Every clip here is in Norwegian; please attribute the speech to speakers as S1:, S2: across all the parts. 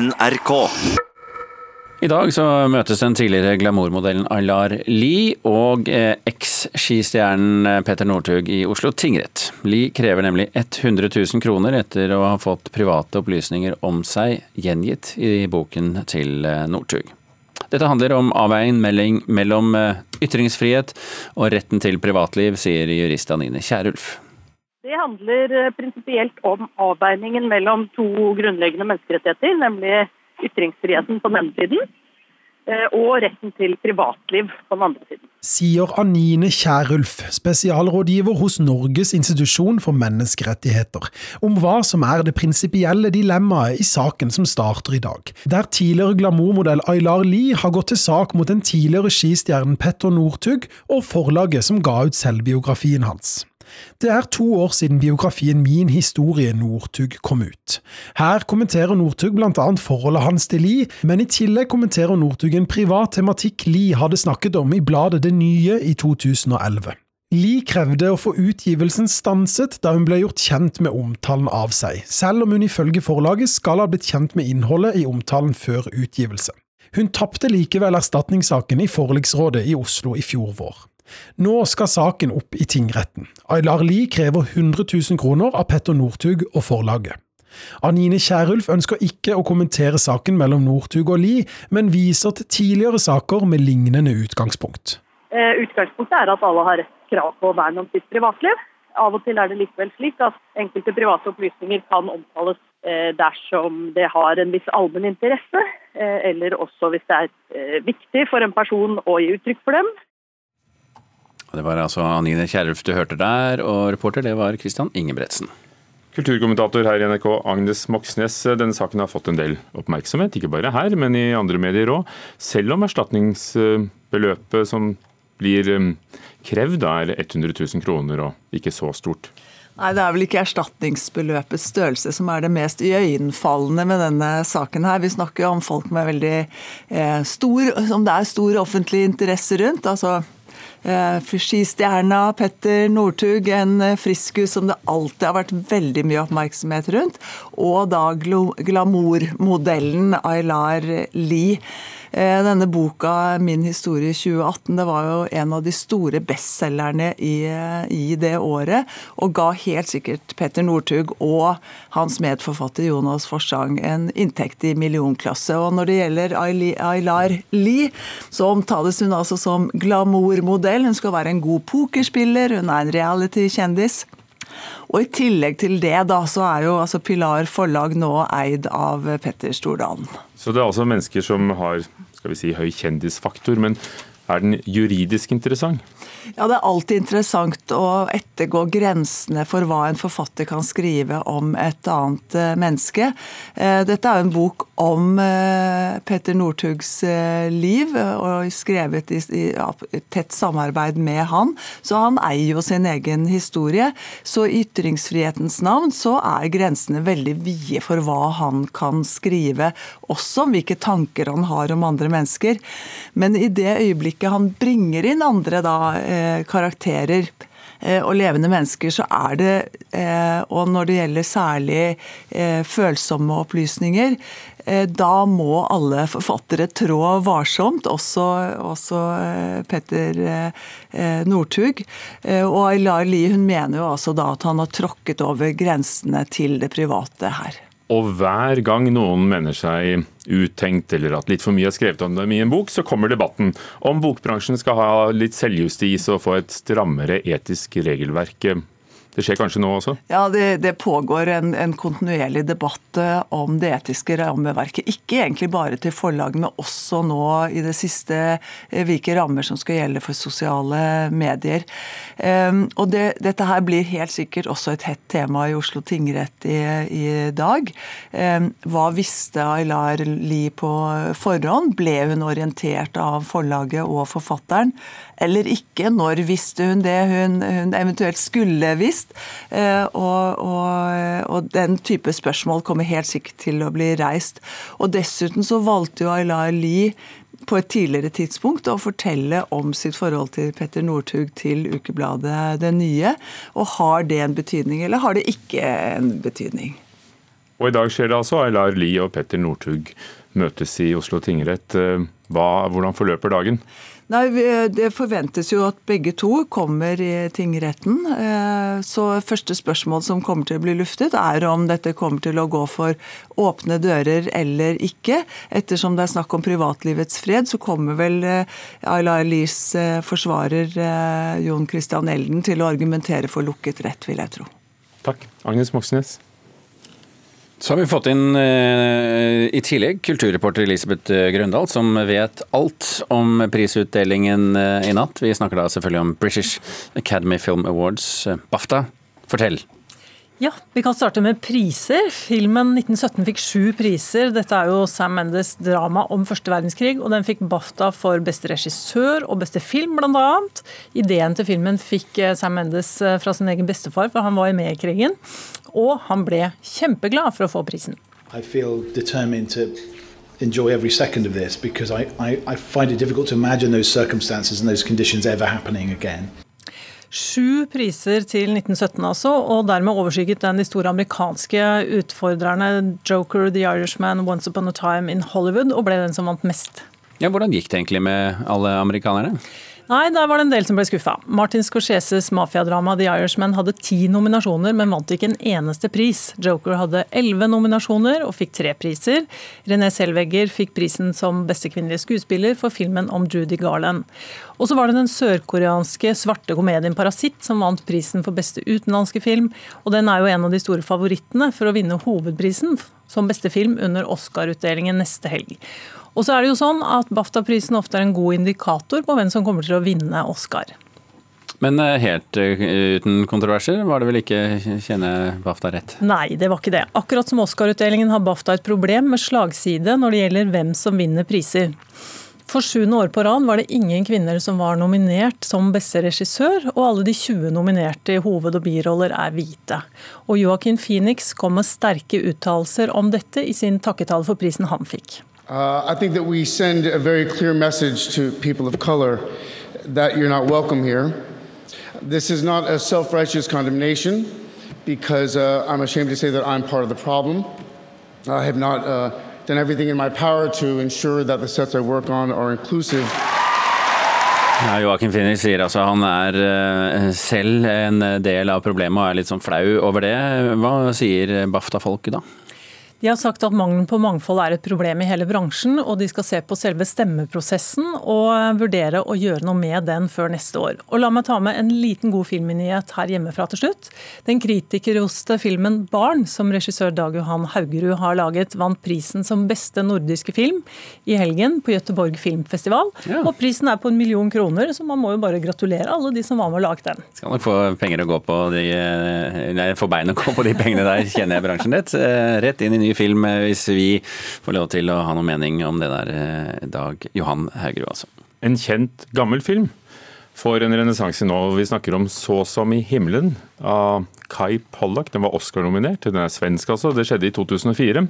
S1: NRK.
S2: I dag så møtes den tidligere glamourmodellen Aylar Lie og eh, eks-skistjernen eh, Petter Northug i Oslo tingrett. Lie krever nemlig 100 000 kroner etter å ha fått private opplysninger om seg gjengitt i boken til eh, Northug. Dette handler om avveining mellom ytringsfrihet og retten til privatliv, sier jurist Anine Kierulf.
S3: Det handler prinsipielt om avveiningen mellom to grunnleggende menneskerettigheter, nemlig ytringsfriheten på den ene siden eh, og retten til privatliv på den andre siden.
S4: Sier Anine Kjærulf, spesialrådgiver hos Norges institusjon for menneskerettigheter, om hva som er det prinsipielle dilemmaet i saken som starter i dag, der tidligere glamourmodell Aylar Lie har gått til sak mot den tidligere skistjernen Petter Northug og forlaget som ga ut selvbiografien hans. Det er to år siden biografien Min historie Northug kom ut. Her kommenterer Northug annet forholdet hans til Li, men i tillegg kommenterer Northug en privat tematikk Li hadde snakket om i bladet Det Nye i 2011. Li krevde å få utgivelsen stanset da hun ble gjort kjent med omtalen av seg, selv om hun ifølge forlaget skal ha blitt kjent med innholdet i omtalen før utgivelse. Hun tapte likevel erstatningssaken i forliksrådet i Oslo i fjor vår. Nå skal saken opp i tingretten. Aylar Lie krever 100 000 kroner av Petter Northug og forlaget. Anine Kierulf ønsker ikke å kommentere saken mellom Northug og Lie, men viser til tidligere saker med lignende utgangspunkt.
S3: Eh, utgangspunktet er at alle har krav på vern om sitt privatliv. Av og til er det likevel slik at enkelte private opplysninger kan omtales eh, dersom det har en viss allmenn interesse, eh, eller også hvis det er viktig for en person å gi uttrykk for dem.
S2: Det var altså Anine Kierulf du hørte der, og reporter det var Christian Ingebretsen.
S5: Kulturkommentator her i NRK, Agnes Moxnes. Denne saken har fått en del oppmerksomhet, ikke bare her, men i andre medier òg. Selv om erstatningsbeløpet som blir um, krevd er 100 000 kroner og ikke så stort.
S6: Nei, Det er vel ikke erstatningsbeløpets størrelse som er det mest iøynefallende med denne saken. her. Vi snakker jo om folk med veldig eh, stor, som det er stor offentlig interesse rundt. altså skistjerna Petter Northug, en eh, friskus som det alltid har vært veldig mye oppmerksomhet rundt. Og da glamourmodellen Aylar Lie. Eh, denne boka 'Min historie 2018' det var jo en av de store bestselgerne i, i det året. Og ga helt sikkert Petter Northug og hans medforfatter Jonas Forsang en inntekt i millionklasse. Og når det gjelder Aylar Lie, så omtales hun altså som glamourmodell. Hun skal være en god pokerspiller, hun er en reality-kjendis. Og I tillegg til det da, så er jo altså Pilar forlag nå eid av Petter Stordalen.
S5: Så det er altså mennesker som har skal vi si, høy kjendisfaktor, men er den juridisk interessant?
S6: Ja, Det er alltid interessant å ettergå grensene for hva en forfatter kan skrive om et annet eh, menneske. Eh, dette er jo en bok om eh, Petter Northugs liv, og skrevet i tett samarbeid med han. Så han eier jo sin egen historie. Så i ytringsfrihetens navn så er grensene veldig vide for hva han kan skrive, også om hvilke tanker han har om andre mennesker. Men i det øyeblikket han bringer inn andre da, Eh, karakterer eh, og levende mennesker, så er det, eh, og når det gjelder særlig følsomme opplysninger, da må alle forfattere trå varsomt, også, også Petter Northug. Og Aylar Lie mener jo altså da at han har tråkket over grensene til det private her.
S5: Og hver gang noen mener seg uttenkt eller at litt for mye er skrevet om dem i en bok, så kommer debatten om bokbransjen skal ha litt selvjustis og få et strammere etisk regelverk. Det skjer kanskje nå også?
S6: Ja, det, det pågår en, en, kontinuerlig debatt eh, om det etiske rammeverket. Ikke egentlig bare til forlagene, også nå i det siste eh, hvilke rammer som skal gjelde for sosiale medier. Um, og det, Dette her blir helt sikkert også et hett tema i Oslo tingrett i, i dag. Um, hva visste Aylar Lie på forhånd? Ble hun orientert av forlaget og forfatteren? Eller ikke? Når visste hun det hun, hun eventuelt skulle visst? Helst. Eh, og, og, og, den type spørsmål kommer helt sikkert til å bli reist. Og dessuten så valgte jo Aylar Lie på et tidligere tidspunkt å fortelle om sitt forhold til Petter Northug til ukebladet Det Nye. Og har det en betydning, eller har det ikke en betydning?
S5: Og i dag skjer det altså. Aylar Lie og Petter Northug møtes i Oslo tingrett. Hva, hvordan forløper dagen?
S6: Nei, Det forventes jo at begge to kommer i tingretten. Eh, så første spørsmål som kommer til å bli luftet, er om dette kommer til å gå for åpne dører eller ikke. Ettersom det er snakk om privatlivets fred, så kommer vel eh, Ayla Elies eh, forsvarer Jon Christian Elden til å argumentere for lukket rett, vil jeg tro.
S5: Takk. Agnes Moxnes.
S2: Så har vi fått inn eh, i tillegg kulturreporter Elisabeth eh, Grøndal, som vet alt om prisutdelingen eh, i natt. Vi snakker da selvfølgelig om British Academy Film Awards, BAFTA. Fortell.
S1: Ja, vi kan starte med priser. Filmen 1917 fikk sju priser. Dette er jo Sam Mendes drama om første verdenskrig, og den fikk BAFTA for beste regissør og beste film, bl.a. Ideen til filmen fikk Sam Mendes fra sin egen bestefar, for han var med i krigen og han ble kjempeglad for å få prisen.
S7: enjoy every second of this because I, I, I find it difficult to imagine those circumstances and those conditions ever happening again.
S1: Sju priser til 1917, altså, og dermed overskygget den de store amerikanske utfordrerne Joker, The Irishman, Once Upon a Time in Hollywood, og ble den som vant mest.
S2: Ja, Hvordan gikk det egentlig med alle amerikanerne?
S1: Nei, der var det en del som ble skuffa. Martin Scorseses mafiadrama The Irishman hadde ti nominasjoner, men vant ikke en eneste pris. Joker hadde elleve nominasjoner og fikk tre priser. René Selvegger fikk prisen som beste kvinnelige skuespiller for filmen om Judy Garland. Og så var det den sørkoreanske svarte komedien 'Parasitt' som vant prisen for beste utenlandske film. Og den er jo en av de store favorittene for å vinne hovedprisen som beste film under Oscar-utdelingen neste helg. Og så er det jo sånn at BAFTA-prisen ofte er en god indikator på hvem som kommer til å vinne Oscar.
S2: Men eh, helt eh, uten kontroverser var det vel ikke kjenne BAFTA rett?
S1: Nei, det var ikke det. Akkurat som Oscar-utdelingen har BAFTA et problem med slagside når det gjelder hvem som vinner priser. For sjuende år på rad var det ingen kvinner som var nominert som beste regissør, og alle de 20 nominerte i hoved- og biroller er hvite. Og Joaquin Phoenix kom med sterke uttalelser om dette i sin takketale for prisen han fikk.
S8: Uh, I think that we send a very clear message to people of color that you're not welcome here. This is not a self righteous condemnation because uh, I'm ashamed to say that I'm part of the problem. I have not uh, done everything in my power to ensure that the sets I work on are inclusive.
S2: Ja, Joakim Finner sier altså han er uh, selv en del av problemet og er litt sånn flau over det. Hva sier BAFTA-folket da?
S1: De har sagt at mangelen på mangfold er et problem i hele bransjen, og de skal se på selve stemmeprosessen og vurdere å gjøre noe med den før neste år. Og La meg ta med en liten god filmnyhet her hjemmefra til slutt. Den kritikerroste filmen 'Barn', som regissør Dag Johan Haugerud har laget, vant prisen som beste nordiske film i helgen på Gøteborg filmfestival. Ja. Og prisen er på en million kroner, så man må jo bare gratulere alle de som var med å lage den.
S2: Skal nok få penger å gå på de, nei, få bein å gå på de pengene der, kjenner jeg bransjen rett. Eh, rett inn i ny film eh, hvis vi får lov til å ha noen mening om det der, eh, Dag Johan Haugerud, altså.
S5: En kjent gammel film får en renessanse nå. Vi snakker om 'Så som i himmelen' av Kai Pollak. Den var Oscar-nominert. Den er svensk, altså. Det skjedde i 2004.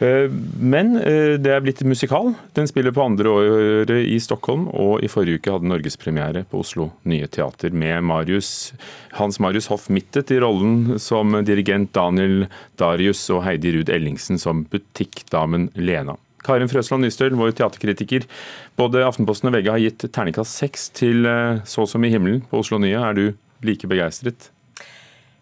S5: Eh, men eh, det er blitt musikal. Den spiller på andre året i Stockholm, og i forrige uke hadde norgespremiere på Oslo Nye Teater med Marius, Hans Marius Hoff Mittet i rollen som dirigent Daniel Darius og Heidi Ruud Ellingsen som butikkdamen Lena. Karin Frøsland Nystøl, vår teaterkritiker. Både Aftenposten og VG har gitt terningkast seks til eh, Så som i himmelen på Oslo Nye. Er du like begeistret?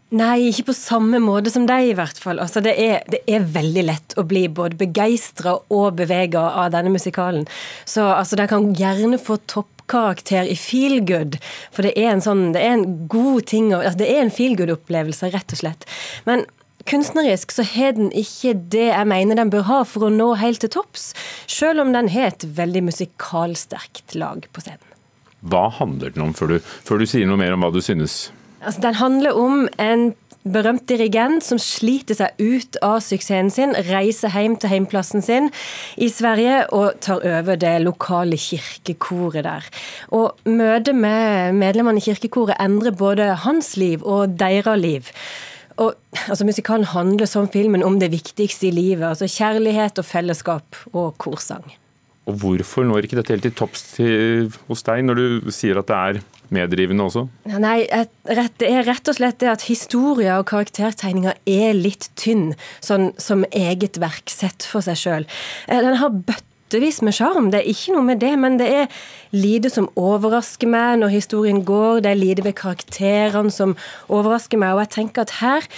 S9: Nei, ikke på samme måte som deg, i hvert fall. Altså, det, er, det er veldig lett å bli både begeistra og bevega av denne musikalen. Så altså, dere kan gjerne få toppkarakter i feel good, for det er en sånn, det er en god ting altså, Det er en feel good-opplevelse, rett og slett. Men kunstnerisk så har den ikke det jeg mener den bør ha for å nå helt til topps, selv om den har et veldig musikalsterkt lag på scenen.
S5: Hva handler den om, før du, før du sier noe mer om hva du synes?
S9: Altså, den handler om en berømt dirigent som sliter seg ut av suksessen sin, reiser hjem til heimplassen sin i Sverige og tar over det lokale kirkekoret der. Og møtet med medlemmene i kirkekoret endrer både hans liv og deres liv. Og altså, Musikalen handler som filmen om det viktigste i livet. altså Kjærlighet og fellesskap og korsang.
S5: Og hvorfor når ikke dette helt til topps hos deg, når du sier at det er meddrivende også?
S9: Nei, Det er rett og slett det at historier og karaktertegninger er litt tynn, sånn som eget verk sett for seg sjøl. Eh, den har bøttevis med sjarm, det er ikke noe med det, men det er lite som overrasker meg når historien går, det er lite ved karakterene som overrasker meg, og jeg tenker at her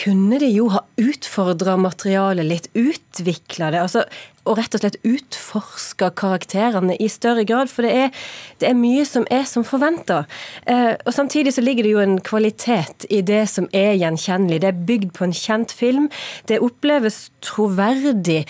S9: kunne de jo ha utfordra materialet litt, utvikla det. altså og rett og slett utforske karakterene i større grad. For det er, det er mye som er som forventa. Eh, og samtidig så ligger det jo en kvalitet i det som er gjenkjennelig. Det er bygd på en kjent film. Det oppleves troverdig,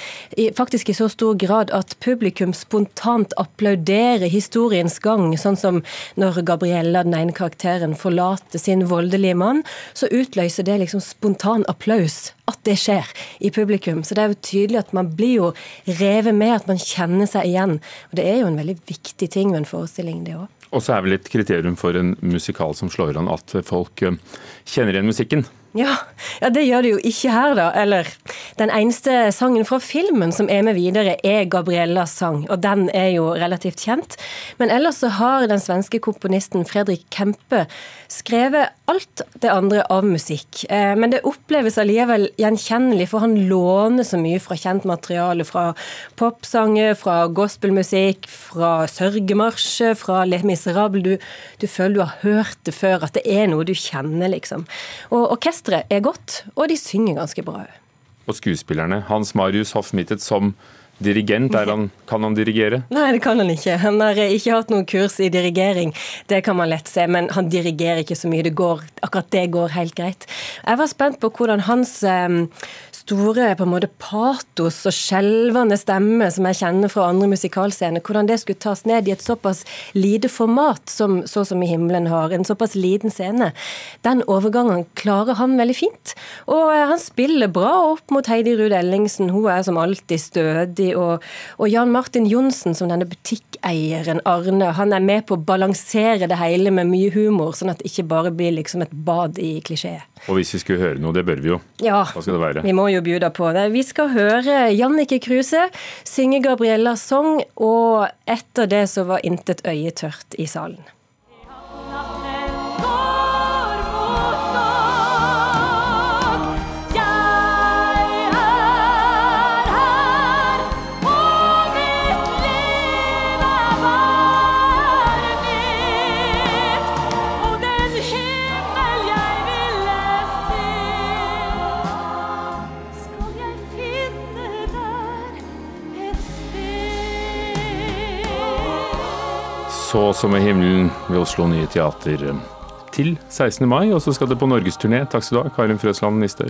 S9: faktisk i så stor grad at publikum spontant applauderer historiens gang. Sånn som når Gabriella, den ene karakteren, forlater sin voldelige mann, så utløser det liksom spontan applaus at det skjer i publikum. Så det er jo tydelig at man blir jo revet med, at man kjenner seg igjen. Og det er jo en veldig viktig ting med en forestilling, det òg.
S5: Og så er vel et kriterium for en musikal som slår an at folk eh, kjenner igjen musikken.
S9: Ja, ja, det gjør det jo ikke her, da. Eller den eneste sangen fra filmen som er med videre, er Gabriellas sang, og den er jo relativt kjent. Men ellers så har den svenske komponisten Fredrik Kempe skrevet alt det andre av musikk. Eh, men det oppleves allikevel gjenkjennelig, for han låner så mye fra kjent materiale. Fra popsanger, fra gospelmusikk, fra sørgemarsjer, fra Les Miserables. Du, du, føler du har hørt det før, at det er noe du kjenner, liksom. Og orkester orkesteret er godt, og de synger ganske bra òg.
S5: Og skuespillerne. Hans Marius Hoffmittet som dirigent, han, kan han dirigere?
S9: Nei, det kan han ikke. Han har ikke hatt noen kurs i dirigering. Det kan man lett se, men han dirigerer ikke så mye. Det går, akkurat det går helt greit. Jeg var spent på hvordan hans um, store på en måte patos og skjelvende stemme som jeg kjenner fra andre musikalscener, hvordan det skulle tas ned i et såpass lite format som Så som i himmelen har, en såpass liten scene. Den overgangen klarer han veldig fint. Og eh, han spiller bra opp mot Heidi Ruud Ellingsen, hun er som alltid stødig. Og, og Jan Martin Johnsen som denne butikkeieren Arne, han er med på å balansere det hele med mye humor, sånn at det ikke bare blir liksom et bad i klisjé.
S5: Og hvis vi skulle høre noe, det bør vi jo.
S9: Ja,
S5: Hva skal det være?
S9: vi må jo bjuda på det. Vi skal høre Jannicke Kruse synge Gabriellas sang, og etter det så var intet øye tørt i salen.
S5: Så som i himmelen ved Oslo Nye Teater til 16. mai, og så skal det på norgesturné. Takk skal du ha, Karin Frøsland Nistøy.